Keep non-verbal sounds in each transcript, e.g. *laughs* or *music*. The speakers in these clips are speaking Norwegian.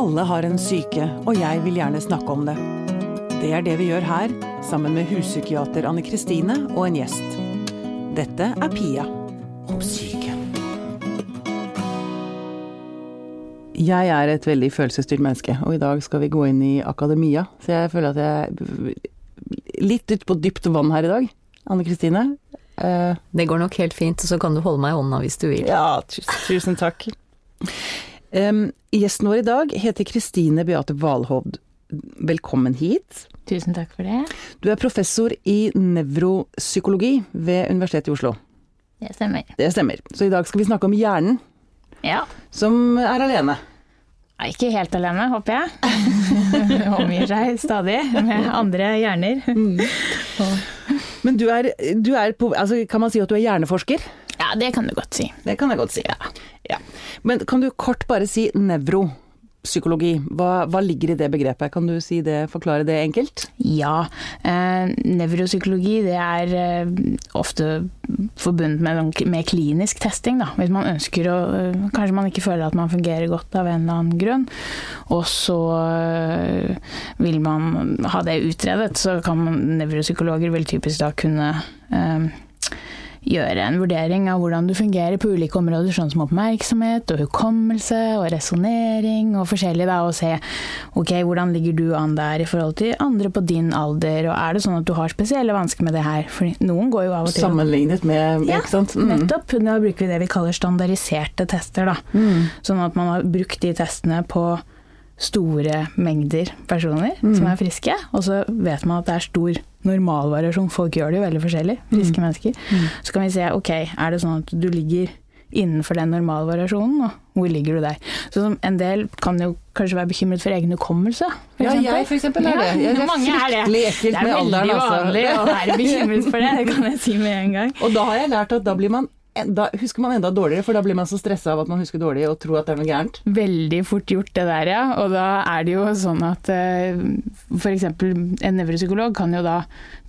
Alle har en syke, og jeg vil gjerne snakke om det. Det er det vi gjør her, sammen med huspsykiater Anne Kristine og en gjest. Dette er Pia om syke. Jeg er et veldig følelsesstyrt menneske, og i dag skal vi gå inn i akademia. Så jeg føler at jeg er litt ute på dypt vann her i dag. Anne Kristine? Uh, det går nok helt fint, og så kan du holde meg i hånda hvis du vil. Ja, tusen, tusen takk. Um, gjesten vår i dag heter Kristine Beate Valhovd. Velkommen hit. Tusen takk for det. Du er professor i nevropsykologi ved Universitetet i Oslo. Det stemmer. Det stemmer. Så i dag skal vi snakke om hjernen, ja. som er alene. Ikke helt alene, håper jeg. *laughs* Omgir seg stadig med andre hjerner. Mm. *laughs* Men du er, du er på, altså, Kan man si at du er hjerneforsker? Ja, det kan du godt si. Det kan jeg godt si, ja. ja. Men kan du kort bare si nevro? psykologi. Hva, hva, ligger i det begrepet? Kan du si det, forklare det enkelt? Ja. Eh, nevropsykologi det er eh, ofte forbundet med, med, klinisk testing. Da. Hvis man ønsker å eh, Kanskje man ikke føler at man fungerer godt av en eller annen grunn. Og så eh, vil man ha det utredet, så kan man, nevropsykologer vil typisk da kunne eh, gjøre en vurdering av hvordan du fungerer på ulike områder, sånn som oppmerksomhet og hukommelse og resonnering og forskjellig, da, og se ok, hvordan ligger du an der i forhold til andre på din alder, og er det sånn at du har spesielle vansker med det her? For noen går jo av og til Sammenlignet med, ja, ikke sant? Mm. nettopp. Da bruker vi det vi kaller standardiserte tester, da. Mm. Sånn at man har brukt de testene på store mengder personer mm. som er friske, og så vet man at det er stor normalvariasjon. Folk gjør det jo veldig forskjellig, friske mm. mennesker. Mm. Så kan vi se ok, er det sånn at du ligger innenfor den normalvariasjonen, og hvor ligger du der. Så En del kan jo kanskje være bekymret for egen hukommelse. Ja, jeg for eksempel er det. Jeg er Mange fryktelig ekkelt med alderen. Det er veldig vanlig å være bekymret for det, det kan jeg si med en gang. Og da har jeg lært at da blir man da husker man enda dårligere, for da blir man så stressa av at man husker dårlig og tror at det er noe gærent. Veldig fort gjort det der, ja. Og da er det jo sånn at eh, f.eks. en nevropsykolog kan jo da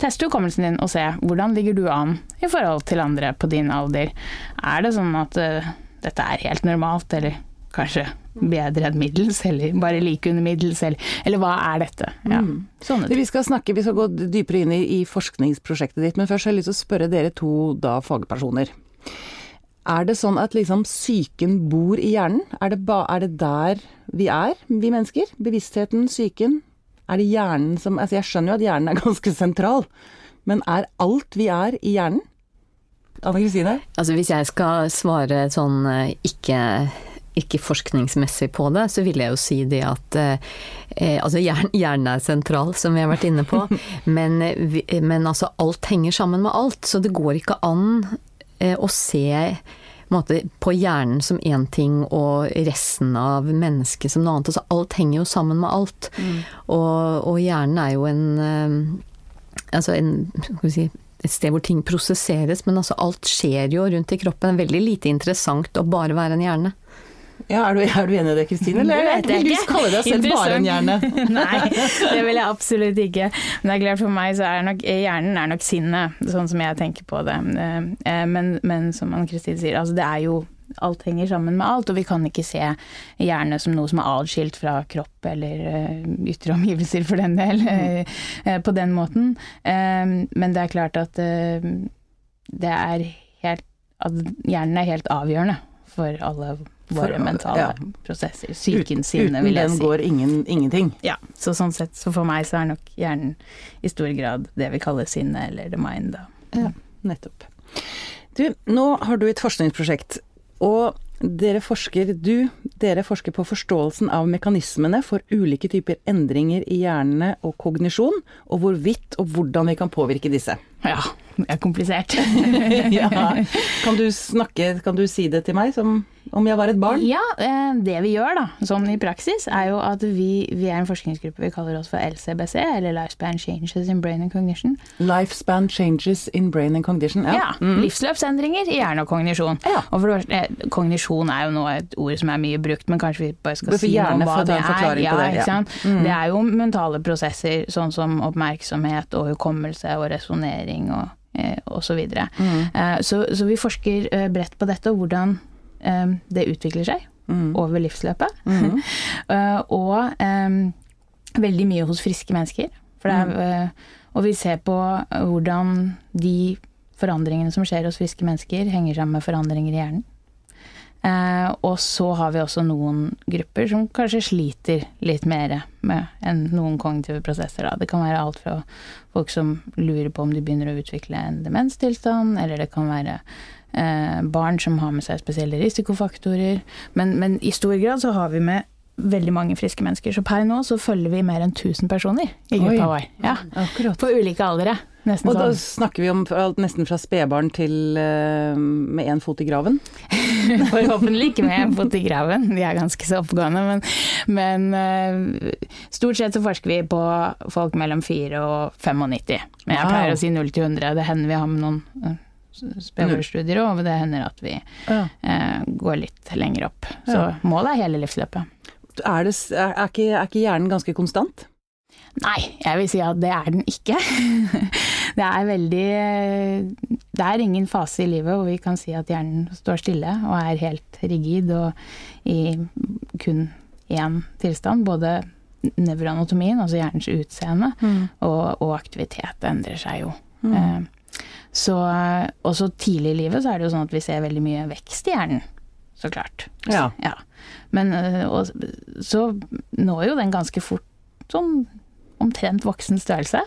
teste hukommelsen din og se hvordan ligger du an i forhold til andre på din alder. Er det sånn at uh, dette er helt normalt, eller kanskje bedre enn middels, eller bare like under middels, eller, eller hva er dette? Ja, mm. Vi skal snakke, vi skal gå dypere inn i, i, forskningsprosjektet ditt, men først har jeg lyst til å spørre dere to da fagpersoner. Er det sånn at liksom psyken bor i hjernen? Er det, ba, er det der vi er, vi mennesker? Bevisstheten, psyken? Er det hjernen som Altså jeg skjønner jo at hjernen er *laughs* ganske sentral, men er alt vi er i hjernen? Anne Kristine? Altså hvis jeg skal svare sånn eh, ikke ikke forskningsmessig på det, så vil jeg jo si det at eh, eh altså hjernen er sentral, som vi har vært inne på, *laughs* men, men altså alt henger sammen med alt. Så det går ikke an Eh, å se på hjernen som én ting og resten av mennesket som noe annet. Altså, alt henger jo sammen med alt. Mm. Og, og, hjernen er jo en eh, Altså en si, et sted hvor ting prosesseres, men altså alt skjer jo rundt i kroppen. Det er veldig lite interessant å bare være en hjerne. Ja, er, du, er du, enig i det, Kristine? Eller vil du kalle deg selv bare en hjerne? *laughs* Nei, det vil jeg absolutt ikke. Men det er klart for meg så er nok hjernen er nok sinnet, sånn som jeg tenker på det. Eh, men, men som Ann-Kristin sier, altså det er jo alt henger sammen med alt, og vi kan ikke se hjerne som noe som er atskilt fra kropp eller uh, ytre omgivelser, for den del, uh, på den måten. Men det er klart at det er helt At hjernen er helt avgjørende for alle for, mentale ja. prosesser. Psyken sine, vil jeg si. Uten den går ingen, ingenting. Ja, så sånn sett, så for meg så er nok hjernen i stor grad det vi kaller sinne, eller the mind, da. Ja, nettopp. Du, nå har du et forskningsprosjekt, og dere forsker, du, dere forsker på forståelsen av mekanismene for ulike typer endringer i hjernene og kognisjon, og hvorvidt og hvordan vi kan påvirke disse. Ja, det er komplisert. *laughs* ja. *laughs* Kan du snakke, kan du si det til meg som om jeg var et barn? Ja, eh, det vi gjør da, sånn i praksis, er jo at vi, vi er en forskningsgruppe vi kaller oss for LCBC, eller Lifespan Changes in Brain and Cognition. Lifespan Changes in Brain and Cognition, ja. ja mm. Livsløpsendringer i hjerne og kognisjon. Ja. Og for eh, kognisjon er jo nå et ord som er mye brukt, men kanskje vi bare skal si noe om hva det er. Ja, det, ja. Mm. det er jo mentale prosesser, sånn som oppmerksomhet og hukommelse og resonnering og eh, osv. Så, mm. så, så vi forsker bredt på dette, og hvordan det utvikler seg, Mm. over livsløpet. Mhm. *laughs* Eh, og veldig mye hos friske mennesker. Er, eh, og vi ser på hvordan de forandringene som skjer hos friske mennesker, henger sammen med forandringer i hjernen. Eh, og så har vi også noen grupper som kanskje sliter litt mer med enn noen kognitive prosesser. Da. Det kan være alt fra folk som lurer på om de begynner å utvikle en demenstilstand, eller det kan være eh, barn som har med seg spesielle risikofaktorer. Men, men i stor grad så har vi med veldig mange friske mennesker. Så per nå så følger vi mer enn 1000 personer i gruppa vår. Ja, på ulike aldre. Nesten Og da sånn. snakker vi om alt nesten fra spedbarn til uh, med én fot i graven. *laughs* Forhåpentlig ikke med en fot i graven, de er ganske så oppegående. Men, men uh, stort sett så forsker vi på folk mellom 4 og 95. Men jeg pleier å si 0 til 100. Det hender vi har med noen uh, spedbarnsstudier og det hender at vi Ja. eh, går litt lenger opp. Så Ja. målet er hele livsløpet. Er, det, er, er, ikke, er ikke hjernen ganske konstant? Nei, jeg vil si at det er den ikke. *laughs* Det er veldig Det er ingen fase i livet hvor vi kan si at hjernen står stille og er helt rigid og i kun én tilstand. Både nevroanatomien, altså hjernens utseende, og, og aktivitet endrer seg jo. Mm. Eh, Så også tidlig i livet så er det jo sånn at vi ser veldig mye vekst i hjernen. Så klart. Ja. Ja. Men øh, og, så når jo den ganske fort sånn omtrent voksen størrelse.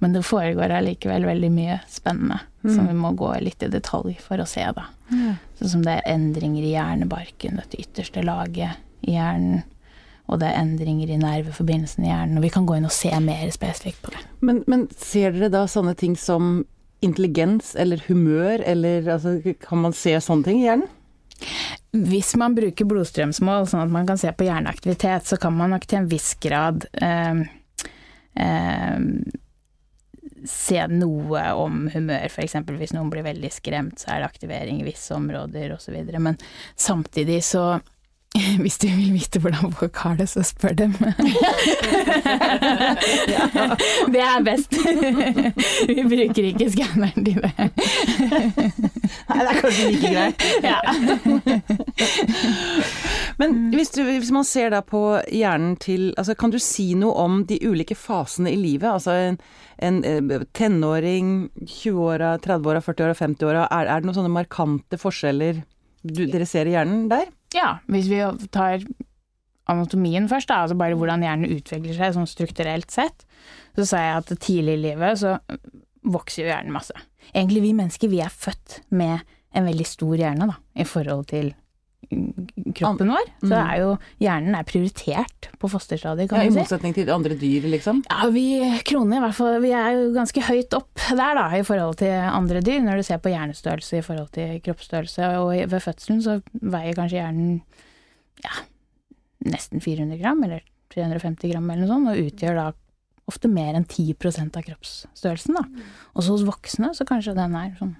Men det foregår allikevel veldig mye spennende som vi må gå litt i detalj for å se, da. Sånn som det er endringer i hjernebarken, dette ytterste laget i hjernen. Og det er endringer i nerveforbindelsen i hjernen. Og vi kan gå inn og se mer spesifikt på det. Men, men ser dere da sånne ting som intelligens eller humør, eller altså, kan man se sånne ting i hjernen? Hvis man bruker blodstrømsmål, sånn at man kan se på hjerneaktivitet, så kan man nok til en viss grad eh, eh, se noe om humør, f.eks. hvis noen blir veldig skremt, så er det aktivering i visse områder osv. Men samtidig så *laughs* hvis du vil vite hvordan folk har det, så spør dem. *laughs* det er best. *laughs* Vi bruker ikke skanneren til det. Nei, det er kanskje like greit. Ja. Men hvis, du, hvis man ser da på hjernen til altså Kan du si noe om de ulike fasene i livet? Altså en, en eh, tenåring, 20-åra, 30-åra, 40-åra, 50-åra. Er, er det noen sånne markante forskjeller du, dere ser i hjernen der? Ja, hvis vi tar anatomien først, da, altså bare hvordan hjernen utvikler seg sånn strukturelt sett, så sa jeg at tidlig i livet så vokser jo hjernen masse. Egentlig vi mennesker, vi er født med en veldig stor hjerne, da, i forhold til kroppen vår. Så Mm. er jo hjernen er prioritert på fosterstadiet, kan I vi si. motsetning til andre dyr, liksom? Ja, vi kroner i hvert fall, vi er jo ganske høyt opp der da, i forhold til andre dyr, når du ser på hjernestørrelse i forhold til kroppsstørrelse. Og ved fødselen så veier kanskje hjernen ja, nesten 400 gram, eller 350 gram eller noe sånt, og utgjør da ofte mer enn 10% av kroppsstørrelsen. da. Også hos voksne så kanskje den er sånn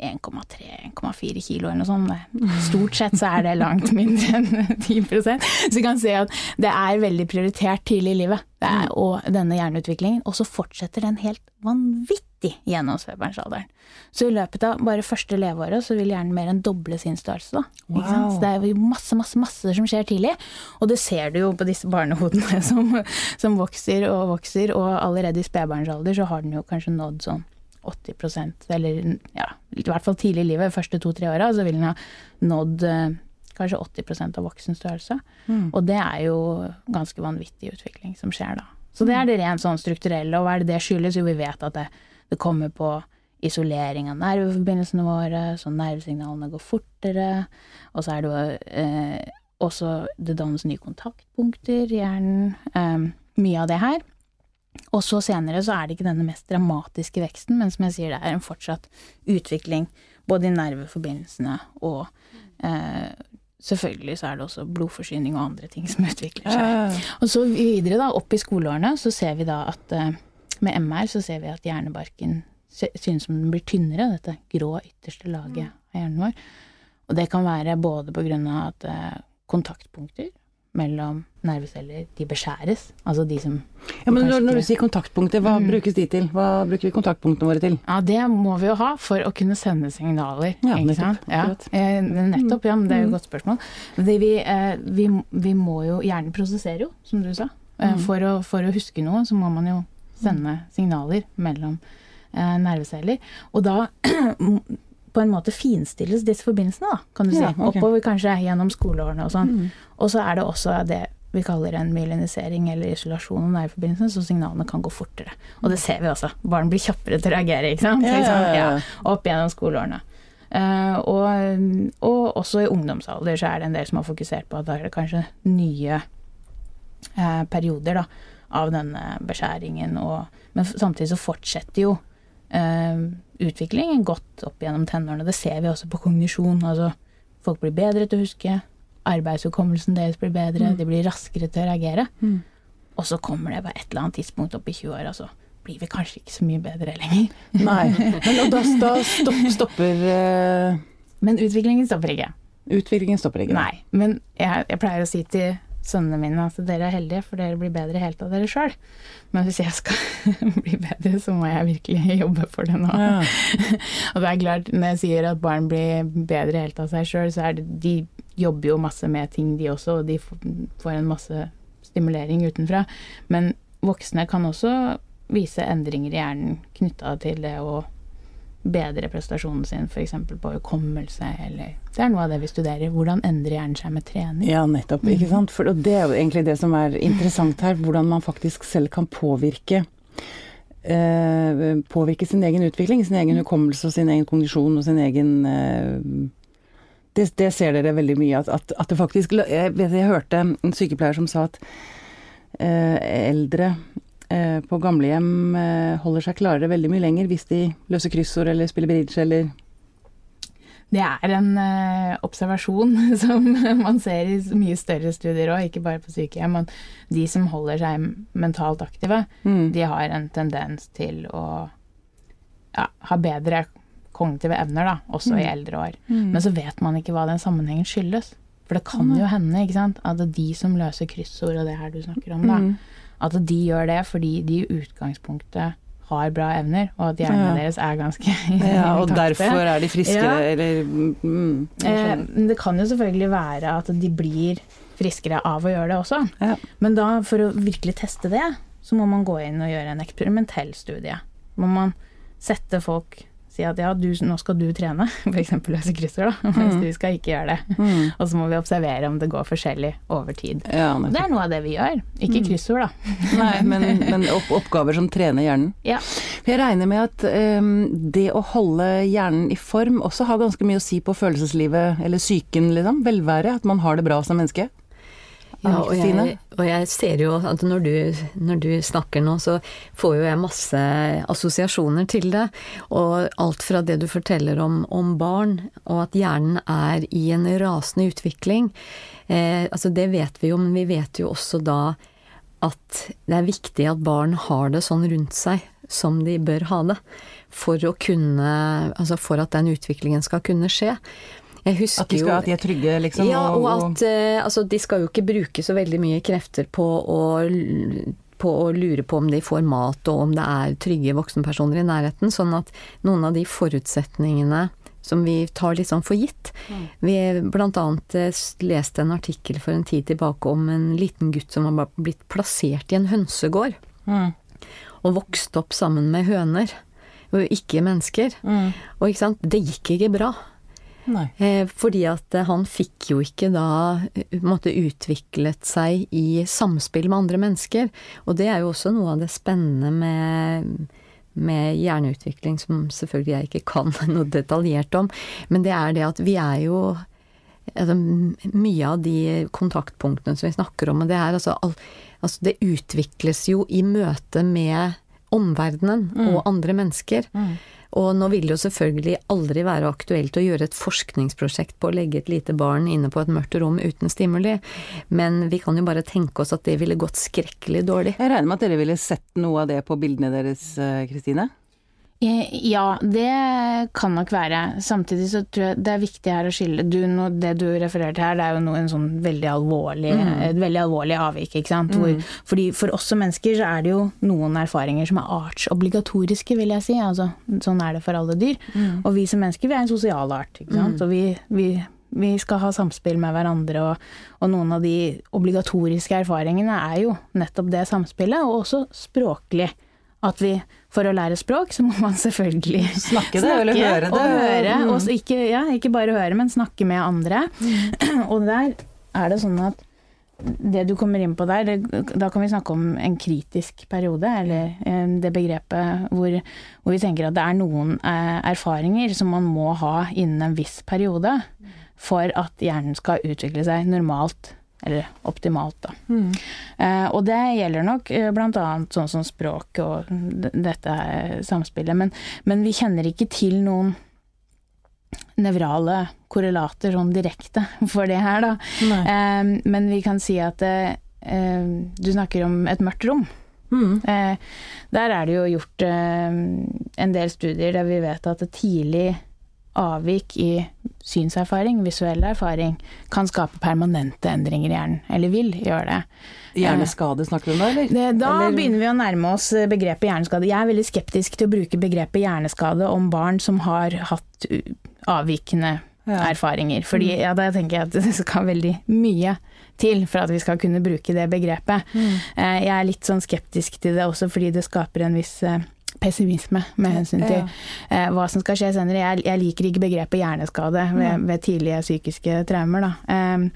1,3-1,4 kilo eller noe sånt. Stort sett så er det langt mindre enn *laughs* 10% Så vi kan se at det er veldig prioritert tidlig i livet, det er, og denne hjerneutviklingen. Og så fortsetter den helt vanvittig gjennom spedbarnsalderen. Så i løpet av bare første leveåret så vil hjernen mer enn doble sin størrelse. Wow. Så det er jo masse, masse, masse som skjer tidlig. Og det ser du jo på disse barnehodene *laughs* som, som vokser og vokser, og allerede i spedbarnsalder så har den jo kanskje nådd sånn 80% eller ja, i hvert fall tidlig i livet, de første to-tre åra, så vil den ha nådd eh, kanskje 80% av voksen størrelse. Mm. Og det er jo ganske vanvittig utvikling som skjer da. Så det er det rent sånn strukturelle, og hva er det det skyldes? Jo, vi vet at det, det kommer på isolering av nerveforbindelsene våre, så nervesignalene går fortere, og så er det jo eh, også det dannes nye kontaktpunkter i hjernen, eh, mye av det her. Og så senere så er det ikke denne mest dramatiske veksten, men som jeg sier, det er en fortsatt utvikling både i nerveforbindelsene og eh, Selvfølgelig så er det også blodforsyning og andre ting som *laughs* utvikler seg. Og så videre da, opp i skoleårene, så ser vi da at eh, med MR så ser vi at hjernebarken synes som den blir tynnere, dette grå ytterste laget av hjernen vår. Og det kan være både på grunn av at eh, kontaktpunkter mellom nerveceller, de beskjæres. Altså de som Ja, men når, når du sier kontaktpunkter, hva Mm. brukes de til? Hva bruker vi kontaktpunktene våre til? Ja, det må vi jo ha for å kunne sende signaler. Ja, ikke nettopp, sant? Ja, eh, nettopp, ja, men det er jo Mm. et godt spørsmål. Vi, eh, vi, vi må jo Hjernen prosesserer jo, som du sa. Eh, Mm. For, å, for å huske noe, så må man jo sende signaler mellom nerveceller. Og da *clears throat* på en måte finstilles disse forbindelsene, da, kan du si. Ja, okay. Oppover kanskje gjennom skoleårene og sånn. Mm. Og så er det også det vi kaller en myelinisering eller isolasjon av nerveforbindelsen, så signalene kan gå fortere. Og det ser vi også. Barn blir kjappere til å reagere, ikke sant. Ja, ja, opp gjennom skoleårene. Uh, og, og også i ungdomsalder så er det en del som har fokusert på at da er det kanskje nye uh, perioder da, av denne beskjæringen. Og, men samtidig så fortsetter jo eh, utviklingen godt opp gjennom tenårene. Det ser vi også på kognisjon. Altså, folk blir bedre til å huske. Arbeidshukommelsen deres blir bedre. Mm. De blir raskere til å reagere. Mm. Og så kommer det på et eller annet tidspunkt opp i 20-åra, så blir vi kanskje ikke så mye bedre lenger. *laughs* Nei. Men og da, da stopp, stopper uh... Men utviklingen stopper ikke. Utviklingen stopper ikke? Nei. Men jeg, jeg pleier å si til sønnene mine at dere er heldige, for dere blir bedre helt av dere sjøl. Men hvis jeg skal *laughs* bli bedre, så må jeg virkelig *laughs* jobbe for det nå. Ja. *laughs* Og det er klart, når jeg sier at barn blir bedre helt av seg sjøl, så er det De jobber jo masse med ting, de også, og de får en masse stimulering utenfra. Men voksne kan også vise endringer i hjernen knytta til det å bedre prestasjonen sin, f.eks. på hukommelse, eller Det er noe av det vi studerer. Hvordan endrer hjernen seg med trening? Ja, nettopp. Ikke sant? For det er jo egentlig det som er interessant her, hvordan man faktisk selv kan påvirke eh, Påvirke sin egen utvikling, sin egen hukommelse og sin egen kondisjon og sin egen eh, det, det ser dere veldig mye at, at, at det faktisk Jeg vet jeg hørte en sykepleier som sa at eh, eldre på gamlehjem eh, holder seg klarere veldig mye lenger hvis de løser kryssord eller spiller bridge eller Det er en eh, observasjon *laughs* som man ser i mye større studier òg, ikke bare på sykehjem. Men de som holder seg mentalt aktive, mm. de har en tendens til å ja, ha bedre kognitive evner, da, også i Mm. eldre år. Mm. Men så vet man ikke hva den sammenhengen skyldes. For det kan jo hende ikke sant, at de som løser kryssord og det her du snakker om, da, Mm. At de gjør det fordi de i utgangspunktet har bra evner, og at hjernen Ja. deres er ganske *laughs* Ja, og derfor er de friskere, Ja. eller mm, Eh, det kan jo selvfølgelig være at de blir friskere av å gjøre det også. Ja. Men da, for å virkelig teste det, så må man gå inn og gjøre en eksperimentell studie. Må man sette folk Si at ja, du, nå skal du trene, f.eks. løse kryssord, da, *laughs* mens Mm. du skal ikke gjøre det. Mm. Og så må vi observere om det går forskjellig over tid. Ja, Det er noe av det vi gjør. Ikke Mm. kryssord, da. *laughs* Nei, men, men opp, oppgaver som trener hjernen. Ja. Jeg regner med at um, det å holde hjernen i form også har ganske mye å si på følelseslivet, eller psyken, liksom. Velvære. At man har det bra som menneske. Ja, og jeg, og jeg ser jo at når du, når du snakker nå, så får jo jeg masse assosiasjoner til det. Og alt fra det du forteller om, om barn, og at hjernen er i en rasende utvikling. Eh, altså det vet vi jo, men vi vet jo også da at det er viktig at barn har det sånn rundt seg som de bør ha det. For kunne Altså for at den utviklingen skal kunne skje. At de, skal, at de er trygge, liksom. ja, og at uh, altså, de skal jo ikke bruke så veldig mye krefter på å, på å lure på om de får mat, og om det er trygge voksenpersoner i nærheten. Sånn at noen av de forutsetningene som vi tar litt sånn for gitt. Vi blant annet eh, leste en artikkel for en tid tilbake om en liten gutt som var blitt plassert i en hønsegård, mm. og vokste opp sammen med høner, og ikke mennesker. Mm. Og ikke sant, det gikk ikke bra. Eh, fordi at eh, han fikk jo ikke da eh, måtte utviklet seg i samspill med andre mennesker. Og det er jo også noe av det spennende med, med hjerneutvikling, som selvfølgelig jeg ikke kan *laughs* noe detaljert om. Men det er det at vi er jo altså, Mye av de kontaktpunktene som vi snakker om, og det er altså, al- altså Det utvikles jo i møte med omverdenen og andre mennesker. Mm. Og nå vil det jo selvfølgelig aldri være aktuelt å gjøre et forskningsprosjekt på å legge et lite barn inne på et mørkt rom uten stimuli, men vi kan jo bare tenke oss at det ville gått skrekkelig dårlig. Jeg regner med at dere ville sett noe av det på bildene deres, eh, Kristine? Eh, Ja, det kan nok være. Samtidig så tror jeg det er viktig her å skille du, no, Det du refererer til her, det er jo no, en sånn veldig alvorlig, et veldig alvorlig avvik. ikke sant? Hvor, fordi For oss som mennesker så er det jo noen erfaringer som er artsobligatoriske, vil jeg si. altså Sånn er det for alle dyr. Og vi som mennesker vi er en sosial art. ikke sant? Og vi, vi, vi skal ha samspill med hverandre, og, og noen av de obligatoriske erfaringene er jo nettopp det samspillet, og også språklig. At vi, for å lære språk, så må man selvfølgelig *laughs* Snakke det, eller høre det. Og høre, Mm. og ikke, ja, ikke bare høre, men snakke med andre. *clears throat* Og der er det sånn at det du kommer inn på der, det, da kan vi snakke om en kritisk periode, eller eh, det begrepet hvor, hvor vi tenker at det er noen eh, erfaringer som man må ha innen en viss periode for at hjernen skal utvikle seg normalt, eller optimalt, da. Mm. Eh, og det gjelder nok bl.a. blant annet sånn som språk og dette samspillet, men, men vi kjenner ikke til noen nevrale korrelater sånn direkte for det her, da. Eh, men vi kan si at eh, eh, du snakker om et mørkt rom. Mm. Eh, der er det jo gjort eh, en del studier der vi vet at tidlig avvik i synserfaring, visuell erfaring, kan skape permanente endringer i hjernen. Eller vil gjøre det. Hjerneskade snakker vi om da, eller? Det, da Eller- begynner vi å nærme oss eh, begrepet hjerneskade. Jeg er veldig skeptisk til å bruke begrepet hjerneskade om barn som har hatt avvikende Ja. Mm. erfaringer. Fordi ja, da tenker jeg at *laughs* det skal veldig mye til for at vi skal kunne bruke det begrepet. Mm. Eh, Jeg er litt sånn skeptisk til det også fordi det skaper en viss eh, pessimisme med hensyn til Ja. eh, hva som skal skje senere. Jeg, jeg liker ikke begrepet hjerneskade ved, ved tidlige psykiske traumer. Da. Eh,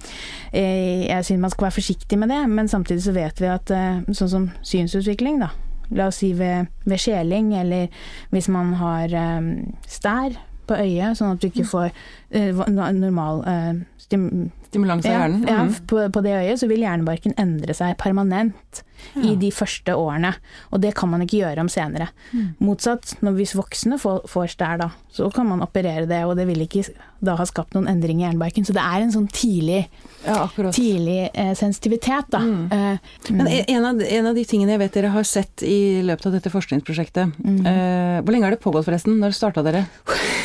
eh, jeg syns man skal være forsiktig med det, men samtidig så vet vi at eh, sånn som synsutvikling, da. La oss si ved, ved skjeling, eller hvis man har eh, stær på øyet, sånn at du ikke får eh, va- normal eh, stim Stimulans av ja, hjernen? ja, Mm. på, på det øyet så vil hjernebarken endre seg permanent i de første årene. Og det kan man ikke gjøre om senere. Mm. Motsatt, når hvis voksne får, får stær da, så kan man operere det, og det vil ikke da ha skapt noen endring i hjernebarken. Så det er en sånn tidlig, Ja, tidlig eh, sensitivitet, da. Mm. Eh, Men en en av, en av de tingene jeg vet dere har sett i løpet av dette forskningsprosjektet eh, Hvor lenge har det pågått forresten? Når starta dere?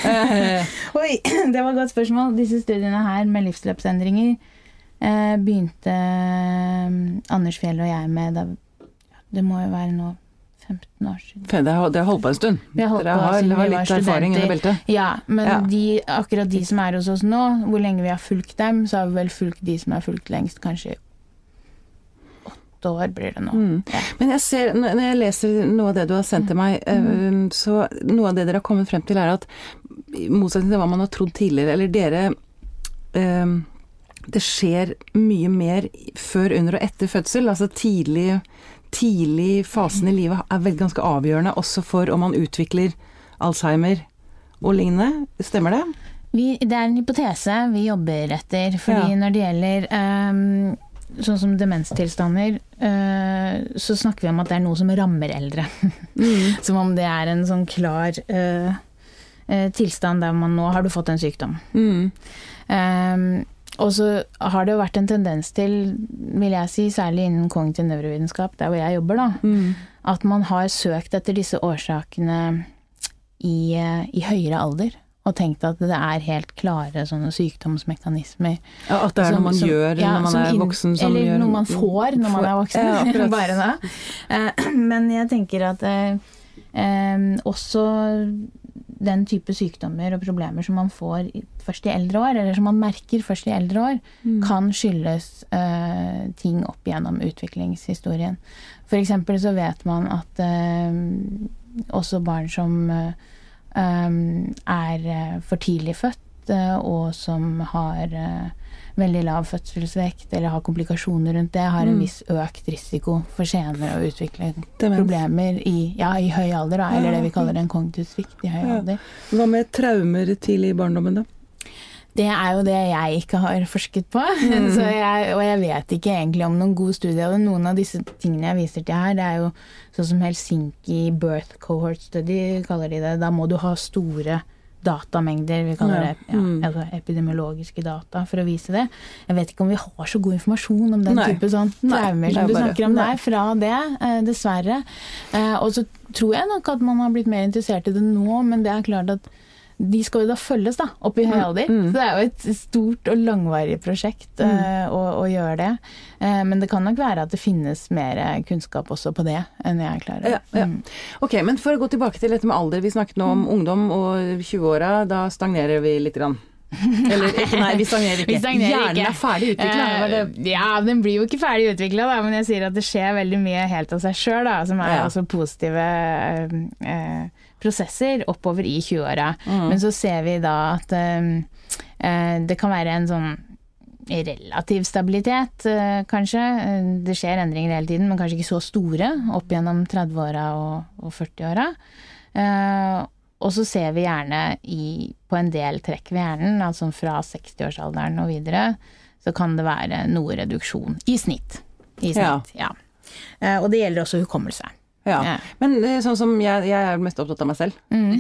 Eh, *laughs* Oi, *clears throat* det var godt spørsmål. Disse studiene her med livsløpsendringer eh, begynte eh, Anders Fjell og jeg med da Det må jo være nå 15 år siden. det har, det har holdt på en stund. Vi har holdt dere har, siden har litt erfaring under beltet. Ja, men Ja. De, akkurat de som er hos oss nå, hvor lenge vi har fulgt dem, så har vi vel fulgt de som har fulgt lengst, kanskje åtte år blir det nå. Mm. Ja. Men jeg ser, når jeg leser noe av det du har sendt til meg, mm. så noe av det dere har kommet frem til er at i motsetning til hva man har trodd tidligere, eller dere um, Det skjer mye mer før, under og etter fødsel. Altså tidlig, tidlig fasen i livet er vel ganske avgjørende også for om man utvikler Alzheimer og lignende. Stemmer det? Vi, det er en hypotese vi jobber etter, fordi Ja. når det gjelder ehm, sånn som demenstilstander, eh, så snakker vi om at det er noe som rammer eldre. *laughs* som om det er en sånn klar eh, eh, tilstand der man nå har du fått en sykdom. Mm. Ehm, og så har det jo vært en tendens til, vil jeg si, særlig innen kognitiv nevrovitenskap, der hvor jeg jobber, da, Mm. at man har søkt etter disse årsakene i, i høyere alder. Og tenkt at det er helt klare sånne sykdomsmekanismer. Ja, at det er som- noe man som- gjør ja, når man er voksen som Eller gjør noe man får når man er voksen. *laughs* Ja. Bare da. Eh, *clears throat* Men jeg tenker at eh, eh, også den type sykdommer og problemer som man får først i eldre år, eller som man merker først i eldre år, Mm. kan skyldes eh, ting opp gjennom utviklingshistorien. For eksempel så vet man at eh, også barn som um, er eh, for tidlig født, eh, og som har eh, veldig lav fødselsvekt eller har komplikasjoner rundt det, har en Mm. viss økt risiko for senere å utvikle Demens. problemer i, ja, i høy alder, da, eller det vi kaller en kognitiv svikt i høy alder. Hva med traumer tidlig i barndommen, da? Det er jo det jeg ikke har forsket på. *laughs* Mm. Så jeg, og jeg vet ikke egentlig om noen god studie av det. Noen av disse tingene jeg viser til her, det er jo sånn som Helsinki Birth Cohort Study, kaller de det. Da må du ha store datamengder, vi kaller det ja, Mm. altså epidemiologiske data, for å vise det. Jeg vet ikke om vi har så god informasjon om den Nei. type sånn traumer er som du snakker om. der, er fra det, eh, dessverre. Eh, Og så tror jeg nok at man har blitt mer interessert i det nå, men det er klart at de skal jo da følges da, opp i høy Mm. Så det er jo et stort og langvarig prosjekt eh, å, å gjøre det. Eh, men det kan nok være at det finnes mer kunnskap også på det enn jeg klarer. Ja, ja. Mm. Ok, men for å gå tilbake til dette med alder. Vi snakket nå om ungdom og 20-åra. Da stagnerer vi litt. Grann. Eller *laughs* nei, vi stagnerer ikke. Vi stagnerer Hjernen ikke. er ferdig utvikla. Eh, ja, den blir jo ikke ferdig utvikla, men jeg sier at det skjer veldig mye helt av seg sjøl, som er Ja. altså positive eh, eh, prosesser oppover i 20-åra. Mm. Men så ser vi da at eh, eh, det kan være en sånn relativ stabilitet, eh, kanskje. Eh, Det skjer endringer hele tiden, men kanskje ikke så store opp gjennom 30-åra og, og 40-åra. Eh, og så ser vi gjerne i, på en del trekk ved hjernen, altså fra 60-årsalderen og videre, så kan det være noe reduksjon i snitt. I snitt, ja. ja. og det gjelder også hukommelse. Ja. Ja. Men eh, sånn som jeg, jeg er mest opptatt av meg selv. Mm.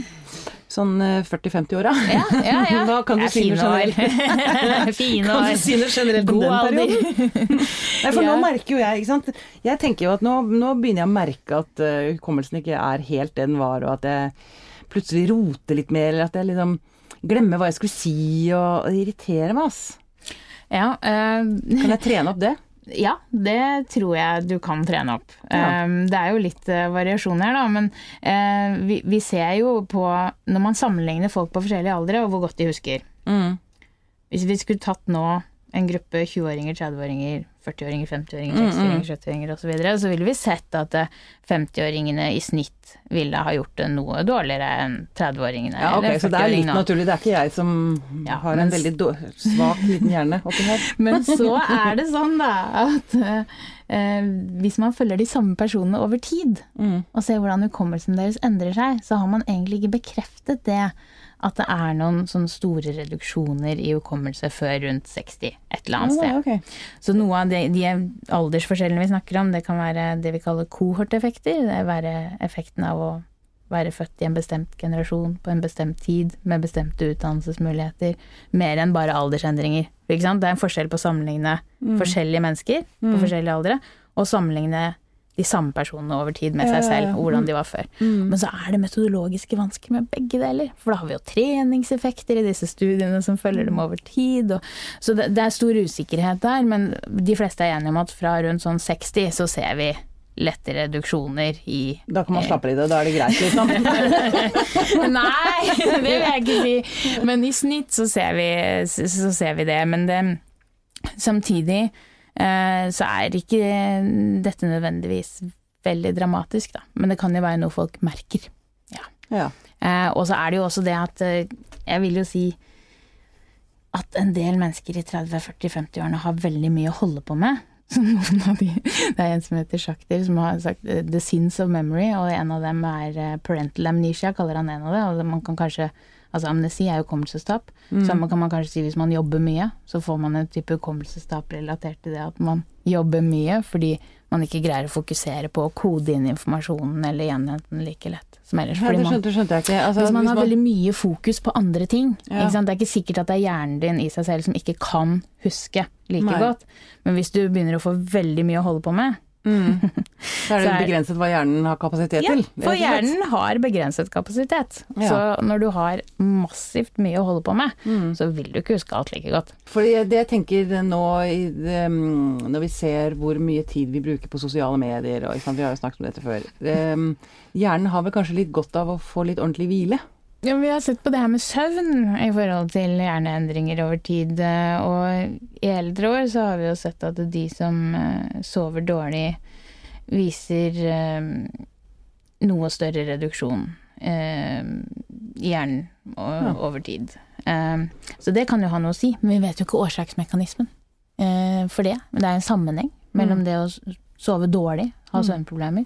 Sånn eh, 40-50-åra. Ja, ja, ja. *laughs* Hva kan du si noe fine år. *laughs* Kan du si noe generelt om den perioden? *laughs* Nei, for nå merker jo jeg, ikke sant. Jeg tenker jo at nå, nå begynner jeg å merke at eh, hukommelsen ikke er helt det den var, og at jeg plutselig roter litt mer, eller at jeg liksom glemmer hva jeg skulle si, og det irriterer meg, ass. Ja, uh, Kan jeg trene opp det? Ja, det tror jeg du kan trene opp. Ja. Um, det er jo litt uh, variasjon her, da, men vi, vi ser jo på Når man sammenligner folk på forskjellige aldre, og hvor godt de husker. Mm. Hvis vi skulle tatt nå en gruppe 20-åringer, 30-åringer, 40-åringer, 50-åringer, Mm, 60-åringer, 70-åringer osv., så, videre, så ville vi sett at uh, 50-åringene i snitt ville ha gjort det noe dårligere enn 30-åringene. Ja, ok, Så det er litt naturlig. Det er ikke jeg som Ja, har en mens- veldig svak liten hjerne oppi her. *laughs* Men så er det sånn, da, at eh, hvis man følger de samme personene over tid, Mm. og ser hvordan hukommelsen deres endrer seg, så har man egentlig ikke bekreftet det at det er noen sånne store reduksjoner i hukommelse før rundt 60 et eller annet sted. Ja, ok. Så noe av de, de aldersforskjellene vi snakker om, det kan være det vi kaller kohorteffekter. Det er være effekten av å være født i en bestemt generasjon på en bestemt tid med bestemte utdannelsesmuligheter. Mer enn bare aldersendringer. Ikke sant? Det er en forskjell på å sammenligne forskjellige mennesker på forskjellige aldre, og sammenligne de samme personene over tid med seg selv og hvordan de var før. Men så er det metodologiske vansker med begge deler. For da har vi jo treningseffekter i disse studiene som følger dem over tid. Og, så det, det er stor usikkerhet der, men de fleste er enige om at fra rundt sånn 60 så ser vi lette reduksjoner i Da kan man slappe litt, og da er det greit, liksom. *laughs* Nei, det vil jeg ikke si. Men i snitt så ser vi, så ser vi det. Men det, samtidig eh, så er ikke dette nødvendigvis veldig dramatisk, da. Men det kan jo være noe folk merker. Ja. Eh, og så er det jo også det at eh, jeg vil jo si at en del mennesker i 30-40-50-årene har veldig mye å holde på med. *laughs* Så noen av de, Det er en som heter Shaktir som har sagt eh, 'The Sins of Memory', og en av dem er eh, parental amnesia, kaller han en av det. Og man kan kanskje, altså Amnesi er jo hukommelsestap. Samme kan man kanskje si hvis man jobber mye, så får man en type hukommelsestap relatert til det at man jobber mye fordi man ikke greier å fokusere på å kode inn informasjonen eller gjenhente den like lett som ellers. Fordi man, skjønte, skjønte. Altså, hvis man har man- veldig mye fokus på andre ting. Ja. Det er ikke sikkert at det er hjernen din i seg selv som ikke kan huske like Nei. godt. Men hvis du begynner å få veldig mye å holde på med Mm. *laughs* Så er det begrenset hva hjernen har kapasitet Ja, til. for og slett. hjernen har begrenset kapasitet. Ja. Så når du har massivt mye å holde på med, Mm. så vil du ikke huske alt like godt. For det jeg tenker nå, det, mm, når vi ser hvor mye tid vi bruker på sosiale medier, og vi har jo snakket om dette før det, Hjernen har vel kanskje litt godt av å få litt ordentlig hvile? Ja, vi har sett på det her med søvn i forhold til hjerneendringer over tid. eh, Og i eldre år så har vi jo sett at de som eh, sover dårlig, viser eh, noe større reduksjon i hjernen over tid. Så det kan jo ha noe å si, men vi vet jo ikke årsaksmekanismen for det. Men det er en sammenheng mellom det å sove dårlig, ha søvnproblemer,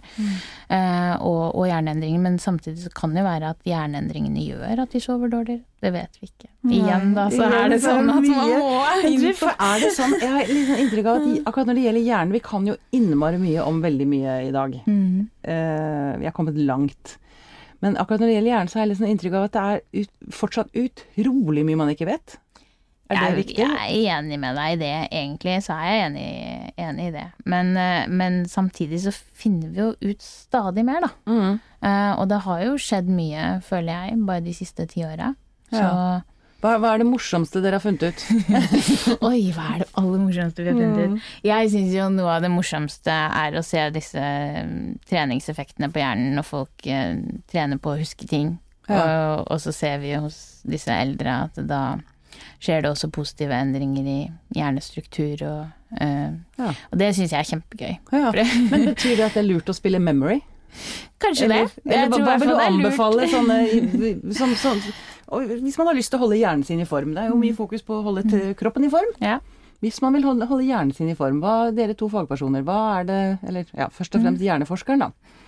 eh, og, og hjerneendringer. Men samtidig så kan det jo være at hjerneendringene gjør at de sover dårligere. Det vet vi ikke. Igjen da, så er det *laughs* sånn at man må inn på er det sånn, jeg har sånn inntrykk av at akkurat når det gjelder hjernen Vi kan jo innmari mye om veldig mye i dag. Mm. Eh, vi har kommet langt. Men akkurat når det gjelder hjernen, så har jeg sånn inntrykk av at det er ut, fortsatt utrolig mye man ikke vet. Er det jeg, viktig? Jeg er enig med deg i det, egentlig, så er jeg enig, enig i det. Men, eh, men samtidig så finner vi jo ut stadig mer, da. Mm. Uh, og det har jo skjedd mye, føler jeg, bare de siste ti åra. Ja. Hva, hva er det morsomste dere har funnet ut? *laughs* Oi, hva er det aller morsomste vi har funnet Mm. ut? Jeg syns jo noe av det morsomste er å se disse mm, treningseffektene på hjernen når folk uh, trener på å huske ting. Og, og så ser vi hos disse eldre at da skjer det også positive endringer i hjernestruktur og eh, Ja. Og det syns jeg er kjempegøy. Ja. Men betyr det at det er lurt å spille memory? Kanskje Eller, det. Eller, eller hva, vil du anbefale sånne, *laughs* som, som, Hvis man har lyst til å holde hjernen sin i form, det er jo mye fokus på å holde t- kroppen i form. Ja. Hvis man vil holde, holde hjernen sin i form, hva, dere to fagpersoner, hva er det Eller ja, først og fremst hjerneforskeren, da.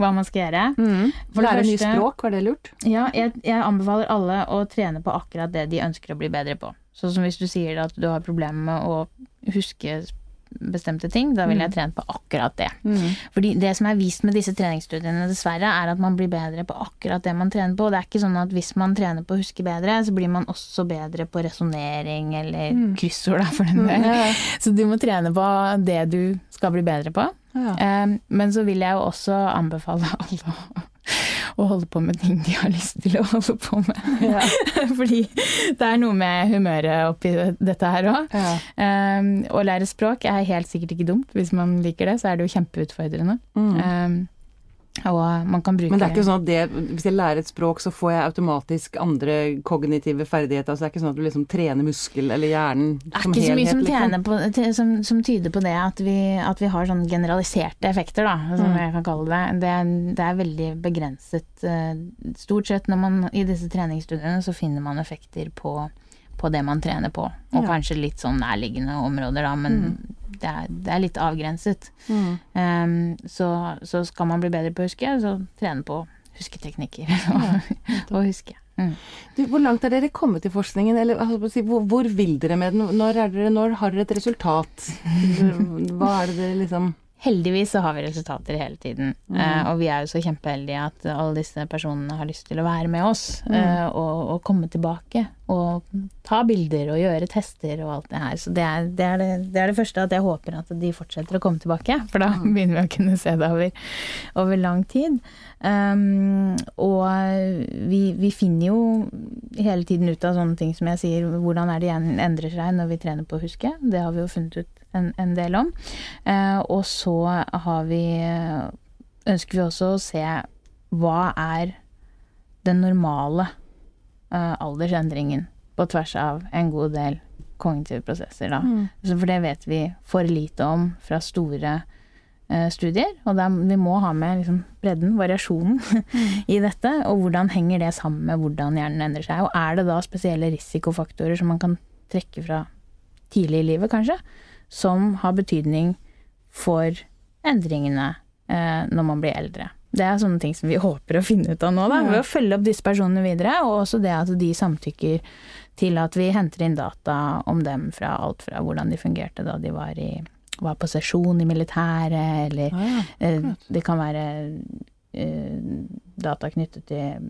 Hva man skal gjøre. For Lære nye språk, var det lurt? Ja, jeg, jeg anbefaler alle å trene på akkurat det de ønsker å bli bedre på. Sånn som hvis du sier at du har problemer med å huske bestemte ting, da vil jeg trene på akkurat det. Fordi det som er vist med disse treningsstudiene, dessverre, er at man blir bedre på akkurat det man trener på. Det er ikke sånn at hvis man trener på å huske bedre, så blir man også bedre på resonnering eller kryssord, da, for den del. Ja. Så du må trene på det du skal bli bedre på. Ja. Men så vil jeg jo også anbefale alle å- holde på med ting de har lyst til å holde på med. Ja. *laughs* Fordi det er noe med humøret oppi dette her òg. Ja. å lære språk er helt sikkert ikke dumt. Hvis man liker det, så er det jo kjempeutfordrende. Um, og man kan bruke Men det er ikke sånn at det, hvis jeg lærer et språk, så får jeg automatisk andre kognitive ferdigheter. Altså det er ikke sånn at du liksom trener muskel eller hjernen Det er som ikke så mye som, liksom. på, som, som tyder på det at vi, at vi har sånn generaliserte effekter, da, som Mm. jeg kan kalle det. Det det er veldig begrenset. eh, Stort sett når man i disse treningsstudiene så finner man effekter på, på det man trener på. Og Ja. kanskje litt sånn nærliggende områder, da, men det, er, det er litt avgrenset. Mm. Um, så, så skal man bli bedre på å huske, så trene på husketeknikker *laughs* og, og huske. Mm. Du, hvor langt er dere kommet i forskningen, eller altså, hvor, hvor vil dere med den? Når, er dere, når har dere et resultat? *laughs* Hva er det dere liksom Heldigvis så har vi resultater hele tiden. Eh, og vi er jo så kjempeheldige at alle disse personene har lyst til å være med oss eh, og, og komme tilbake. Og ta bilder og gjøre tester og alt det her. Så det er det, er det, det, er det første at jeg håper at de fortsetter å komme tilbake. *laughs* For da begynner vi å kunne se det over, over lang tid. Um, og vi, vi finner jo hele tiden ut av sånne ting som jeg sier, hvordan er det endrer seg når vi trener på å huske. Det har vi jo funnet ut en, en del om. Eh, og så har vi ønsker vi også å se hva er den normale eh, aldersendringen på tvers av en god del kognitive prosesser. Da. Mm. for det vet vi for lite om fra store eh, studier. Og der, vi må ha med liksom, bredden, variasjonen, *laughs* i dette. Og hvordan henger det sammen med hvordan hjernen endrer seg. Og er det da spesielle risikofaktorer som man kan trekke fra tidlig i livet, kanskje, som har betydning for endringene eh, når man blir eldre. Det er sånne ting som vi *laughs* håper å finne ut av nå, da, ved å følge opp disse personene videre. Og også det at de samtykker til at vi henter inn data om dem fra alt fra hvordan de fungerte da de var, i, var på sesjon i militæret, eller Ah, ja. eh, det kan være eh, data knyttet til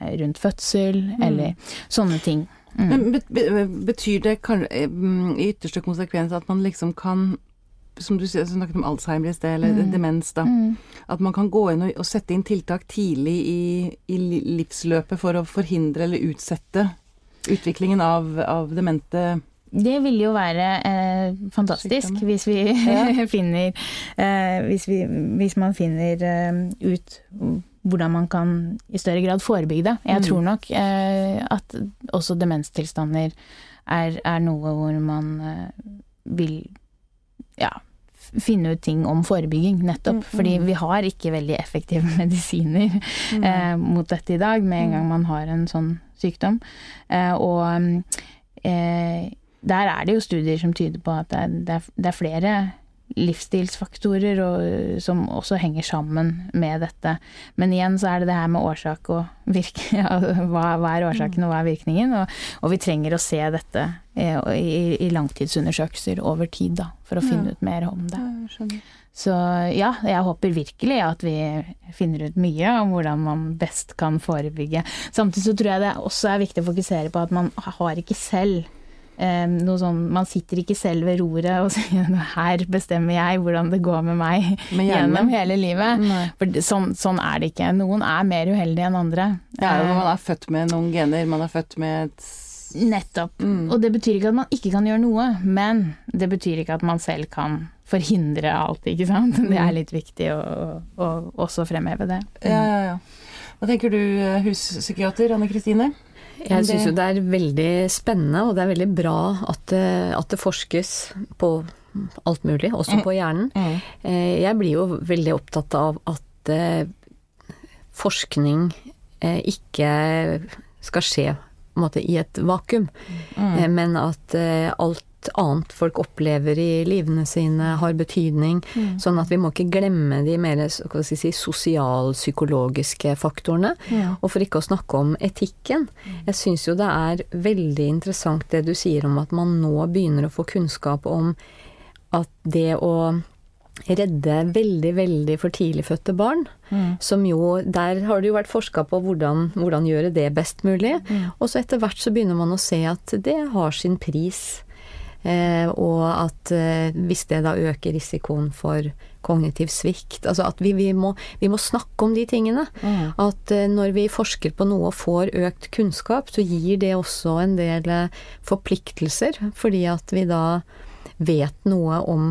eh, rundt fødsel, eller sånne ting. Mm. Men betyr det eh, mm, i ytterste konsekvens at man liksom kan som du snakket om Alzheimer i sted, eller demens, da. Mm. At man kan gå inn og, og sette inn tiltak tidlig i, i livsløpet for å forhindre eller utsette utviklingen av, av demente Det ville jo være eh, fantastisk hvis vi *laughs* finner eh, hvis, vi, hvis man finner eh, ut hvordan man kan i større grad forebygge det. Jeg Mm. tror nok eh, at også demenstilstander er, er noe hvor man eh, vil ja, finne ut ting om forebygging, nettopp. Mm, Fordi mm. vi har ikke veldig effektive *laughs* medisiner eh, mot dette i dag, med en gang man har en sånn sykdom. Eh, og eh, der er det jo studier som tyder på at det er, det er, det er flere livsstilsfaktorer og, som også henger sammen med dette. Men igjen så er det det her med årsak og virke. *laughs* Ja, hva, hva er årsaken og hva er virkningen? Og, og vi trenger å se dette eh, i, i langtidsundersøkelser over tid, da, for å finne ut mer om det. Så ja, jeg håper virkelig at vi finner ut mye om hvordan man best kan forebygge. Samtidig så tror jeg det også er viktig å fokusere på at man har ikke selv eh, noe sånn Man sitter ikke selv ved roret og *laughs* sier 'her bestemmer jeg hvordan det går med meg Med gjennom hele livet'. Nei. For sånn, sånn er det ikke. Noen er mer uheldige enn andre. Det er jo Eh, man er født med noen gener, man er født med et Nettopp. Mm. Og det betyr ikke at man ikke kan gjøre noe, men det betyr ikke at man selv kan forhindre alt, ikke sant. *laughs* Det Mm. er litt viktig å, å også fremheve det. Ja, ja, ja. Hva tenker du, eh, huspsykiater Anne Kristine? Jeg syns jo det er veldig spennende, og det er veldig bra at det, at det forskes på alt mulig, også på hjernen. Eh, Jeg blir jo veldig opptatt av at eh, forskning eh, ikke skal skje måte, i et vakuum, Mm. men at eh, alt annet folk opplever i livene sine har betydning. Mm. Sånn at vi må ikke glemme de mer si, sosialpsykologiske faktorene. Og for ikke å snakke om etikken. Jeg syns jo det er veldig interessant det du sier om at man nå begynner å få kunnskap om at det å redde veldig, veldig for tidlig fødte barn, som jo Der har det jo vært forska på hvordan, hvordan gjøre det best mulig. Og så etter hvert så begynner man å se at det har sin pris. Eh, og at eh, hvis det da øker risikoen for kognitiv svikt Altså at vi, vi, må, vi må snakke om de tingene. At eh, når vi forsker på noe og får økt kunnskap, så gir det også en del forpliktelser. Fordi at vi da vet noe om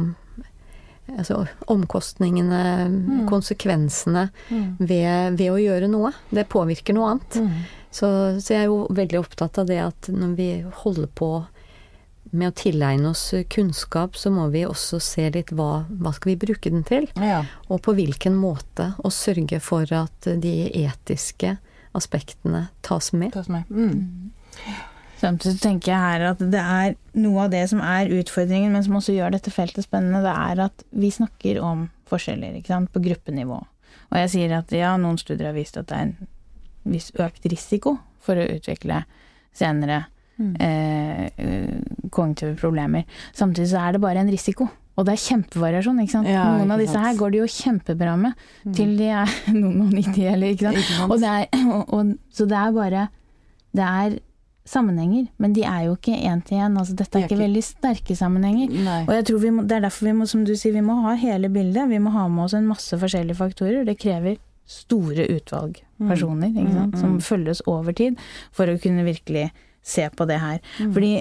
altså, omkostningene, konsekvensene ved, ved å gjøre noe. Det påvirker noe annet. Så, så jeg er jo veldig opptatt av det at når vi holder på med å tilegne oss kunnskap, så må vi også se litt hva, hva skal vi bruke den til, Ja. og på hvilken måte, og sørge for at de etiske aspektene tas med. Tas med. Mm. Samtidig tenker jeg her at det er noe av det som er utfordringen, men som også gjør dette feltet spennende, det er at vi snakker om forskjeller ikke sant, på gruppenivå. Og jeg sier at ja, noen studier har vist at det er en viss økt risiko for å utvikle senere eh, eh, kognitive problemer. Samtidig så er det bare en risiko. Og det er kjempevariasjon, ikke sant. Ja, noen av disse her går det jo kjempebra med, til de er *laughs* noen og 90, eller ikke sant. Ikke sant? Og det er, *clears throat* og, og, så det er bare Det er sammenhenger, men de er jo ikke én til én. Altså, dette De er er ikke ikke- veldig sterke sammenhenger. Nei. Og jeg tror vi må, Det er derfor vi må, som du sier, vi må ha hele bildet. Vi må ha med oss en masse forskjellige faktorer. Det krever store utvalg personer ikke sant? som følges over tid, for å kunne virkelig se på det her. Fordi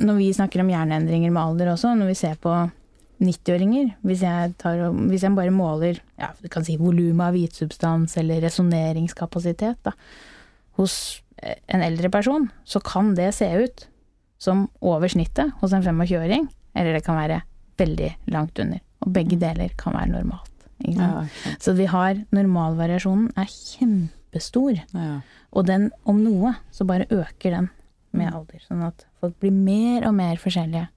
når vi snakker om hjerneendringer med alder også, når vi ser på 90-åringer, hvis, hvis jeg bare måler ja, du kan si volumet av hvitsubstans eller resonneringskapasitet da, hos en eldre person, så kan det se ut som over snittet hos en 25-åring, eller det kan være veldig langt under. Og begge deler kan være normalt. Ja, okay. Så vi har normalvariasjonen er kjempestor. ja. Og den, om noe, så bare øker den med alder. Sånn at folk blir mer og mer forskjellige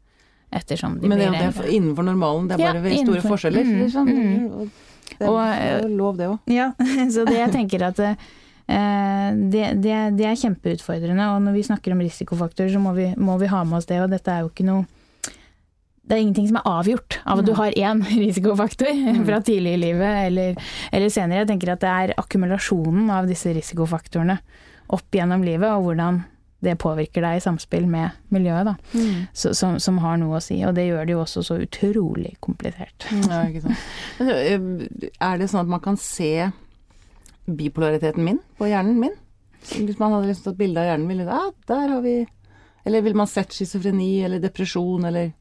ettersom de Men det, blir det eldre. er innenfor normalen, det er bare veldig store forskjeller. Mm, liksom. mm. Og Det er Og, det jo lov, det òg. Ja, *laughs* så det jeg tenker at eh, det, det, det er kjempeutfordrende. Og når vi snakker om risikofaktorer, så må vi, må vi ha med oss det. Og dette er jo ikke noe Det er ingenting som er avgjort av at du har én *laughs* risikofaktor fra tidlig i livet eller, eller senere. Jeg tenker at det er akkumulasjonen av disse risikofaktorene opp gjennom livet, og hvordan det påvirker deg i samspill med miljøet, da. Så, som, som har noe å si. Og det gjør det jo også så utrolig komplisert. Ja, ikke sant. Er det sånn at man kan se bipolariteten min på hjernen min? Hvis man hadde liksom tatt bilde av hjernen, ville ja, der har vi Eller ville man sett schizofreni eller depresjon eller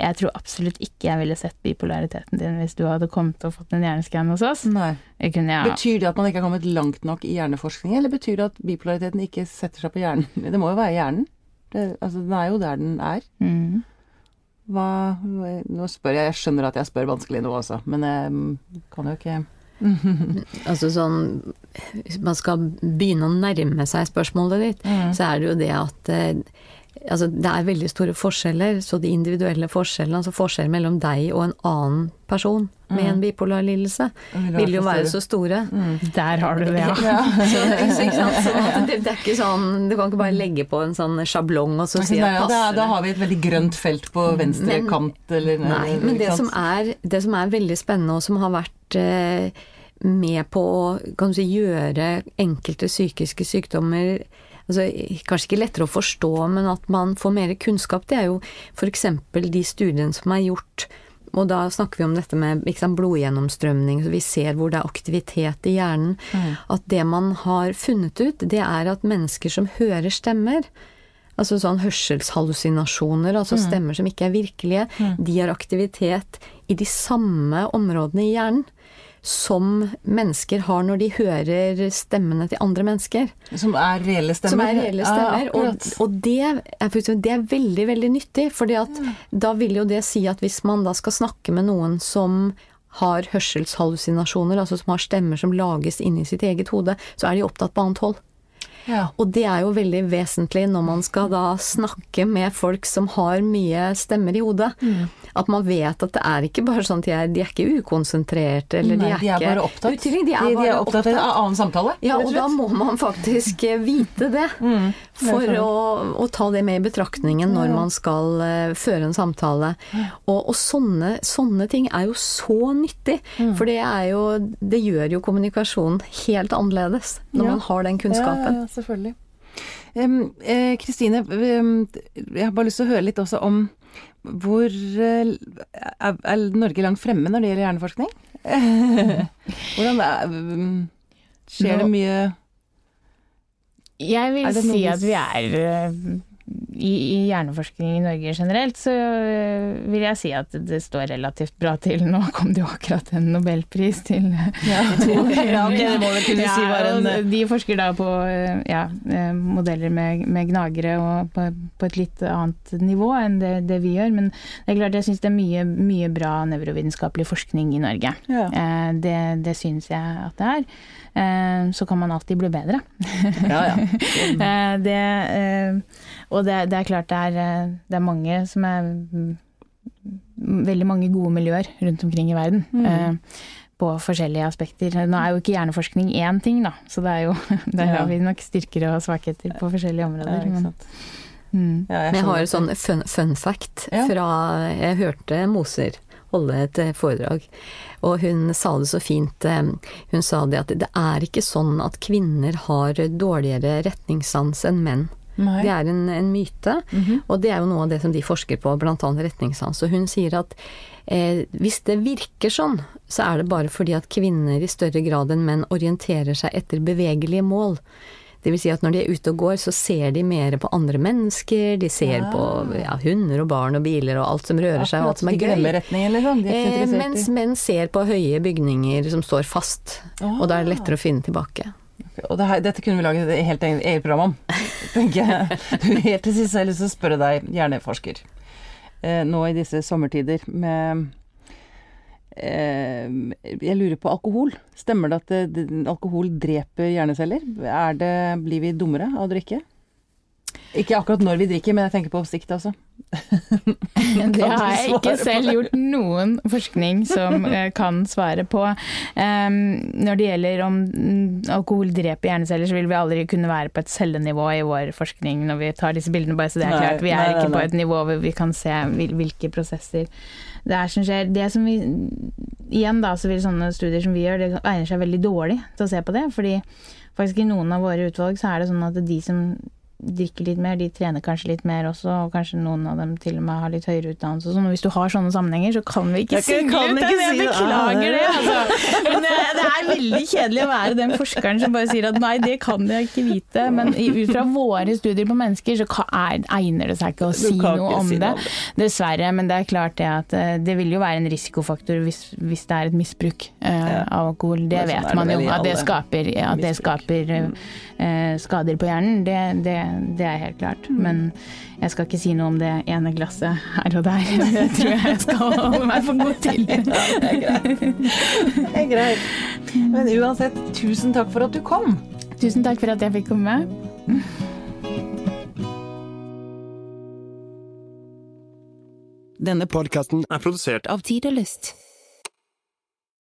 Jeg tror absolutt ikke jeg ville sett bipolariteten din hvis du hadde kommet og fått en hjerneskann hos oss. Nei. Kunne ja. Betyr det at man ikke har kommet langt nok i hjerneforskning, eller betyr det at bipolariteten ikke setter seg på hjernen? *laughs* Det må jo være hjernen. Det, altså, den er jo der den er. mm. Hva Nå spør jeg, jeg skjønner at jeg spør vanskelig nå også, men jeg mm, kan jo ikke *laughs* Altså sånn Hvis man skal begynne å nærme seg spørsmålet ditt, så er det jo det at eh, Altså, det er veldig store forskjeller, så de individuelle forskjellene, altså forskjellen mellom deg og en annen person med en bipolar lidelse, Vil vil jo være så store. store. Der har du det, *laughs* ja. Så, så, ikke sant? Så *laughs* det, det er ikke sånn Du kan ikke bare legge på en sånn sjablong og så si at ja, da, da har vi et veldig grønt felt på venstre Men- kant, eller Nei, men det som, er, det som er veldig spennende, og som har vært eh, med på å kan du si, gjøre enkelte psykiske sykdommer altså, kanskje ikke lettere å forstå, men at man får mer kunnskap, det er jo f.eks. de studiene som er gjort og da snakker vi om dette med sant, blodgjennomstrømning, så vi ser hvor det er aktivitet i hjernen. Mm. At det man har funnet ut, det er at mennesker som hører stemmer, altså sånn hørselshallusinasjoner, altså mm. stemmer som ikke er virkelige, mm. de har aktivitet i de samme områdene i hjernen som mennesker har når de hører stemmene til andre mennesker. Som er reelle stemmer? Som er reelle stemmer. Ja, og, og det, er, det, er, veldig, veldig nyttig. For ja. da vil jo det si at hvis man da skal snakke med noen som har hørselshallusinasjoner, altså som har stemmer som lages inni sitt eget hode, så er de opptatt på annet hold. Ja. Og det er jo veldig vesentlig når man skal da snakke med folk som har mye stemmer i hodet. Mm. At man vet at det er ikke bare sånn at de er, de er ikke ukonsentrerte, eller Nei, de er, de er bare opptatt. Utvikling, de, er de, er opptatt av en annen samtale. Ja, og da må man faktisk eh, vite det. Mm. For å, å, ta det med i betraktningen når man skal uh, føre en samtale. Og, og sånne, sånne, ting er jo så nyttig. Mm. For det er jo Det gjør jo kommunikasjonen helt annerledes når ja. man har den kunnskapen. Ja, ja, selvfølgelig. Kristine, um, eh, jeg har bare lyst til å høre litt også om hvor er, er, Norge langt fremme når det gjelder hjerneforskning? *laughs* Hvordan er, um, Skjer det mye Jeg vil si at vi er eh, i, i, hjerneforskning i Norge generelt, så øh, vil jeg si at det står relativt bra til. Nå kom det jo akkurat en nobelpris til ja. *laughs* ja, okay, det må vel kunne ja, en De forsker da på øh, ja, øh, modeller med, med, gnagere og på, på, et litt annet nivå enn det, det, vi gjør. Men det er klart jeg syns det er mye, mye, bra nevrovitenskapelig forskning i Norge. Eh, det, det syns jeg at det er. Eh, så kan man alltid bli bedre. Ja, ja. *laughs* Eh, det, eh, og det, det, er klart det er, det er, mange som er Veldig mange gode miljøer rundt omkring i verden. Mm. På forskjellige aspekter. Nå er jo ikke hjerneforskning én ting, da, så det er jo, *laughs* der har vi nok styrker og svakheter på forskjellige områder. Men, mm. jeg, jeg har sånn fun, fun fact fra Jeg hørte Moser holde et eh, foredrag. Og hun sa det så fint. Eh, hun sa det at det er ikke sånn at kvinner har dårligere retningssans enn menn. Nei. Det er en, en myte, mm -hmm. og det er jo noe av det som de forsker på, bl.a. retningssans. Og hun sier at eh, hvis det virker sånn, så er det bare fordi at kvinner i større grad enn menn orienterer seg etter bevegelige mål. Vil si at når de er ute og går, så ser de mer på andre mennesker, de ser ja. på ja, hunder og barn og biler og alt som rører seg og alt som er gøy. Liksom. Eh, mens menn ser på høye bygninger som står fast, oh. og da er det lettere å finne tilbake. Og det her, dette kunne vi laget et helt eget program om, *laughs* tenker jeg. Helt til sist har jeg lyst til å spørre deg, hjerneforsker, eh, nå i disse sommertider med jeg lurer på alkohol. Stemmer det at det, alkohol dreper hjerneceller? Det, blir vi dummere av å drikke? Ikke akkurat når vi drikker, men jeg tenker på sikt, også. *laughs* det har jeg ikke selv på? gjort noen forskning som *laughs* eh, kan svare på. Um, når det gjelder om alkohol dreper hjerneceller, så vil vi aldri kunne være på et cellenivå i vår forskning når vi tar disse bildene, bare så det er klart. Vi er nei, nei, ikke på et nivå hvor vi kan se hvilke prosesser det er som skjer. Det som vi Igjen da, så vil sånne studier som vi gjør, det egner seg veldig dårlig til å se på det. Fordi faktisk i noen av våre utvalg så er det sånn at de som drikker litt mer, de trener kanskje litt mer også, og kanskje noen av dem til og med har litt høyere utdannelse. og hvis du har sånne sammenhenger, så kan vi ikke synge ut det! Jeg beklager det, altså. Men det, det, er veldig kjedelig å være den forskeren som bare sier at nei, det kan jeg ikke vite. Men ut fra våre studier på mennesker, så er, egner det seg ikke å si noe om det. Dessverre. Men det er klart det at eh, det vil jo være en risikofaktor hvis, hvis det er et misbruk uh, av alkohol. Det sånn vet man jo. At det skaper, at det skaper uh, skader på hjernen. det, det det er helt klart. Mm. Men jeg skal ikke si noe om det ene glasset her og der. *laughs* Det tror jeg jeg skal holde meg for god til. Ja, det er greit. Det er greit. Men uansett, tusen takk for at du kom. Tusen takk for at jeg fikk komme. Denne podkasten er produsert av Tid og Lyst.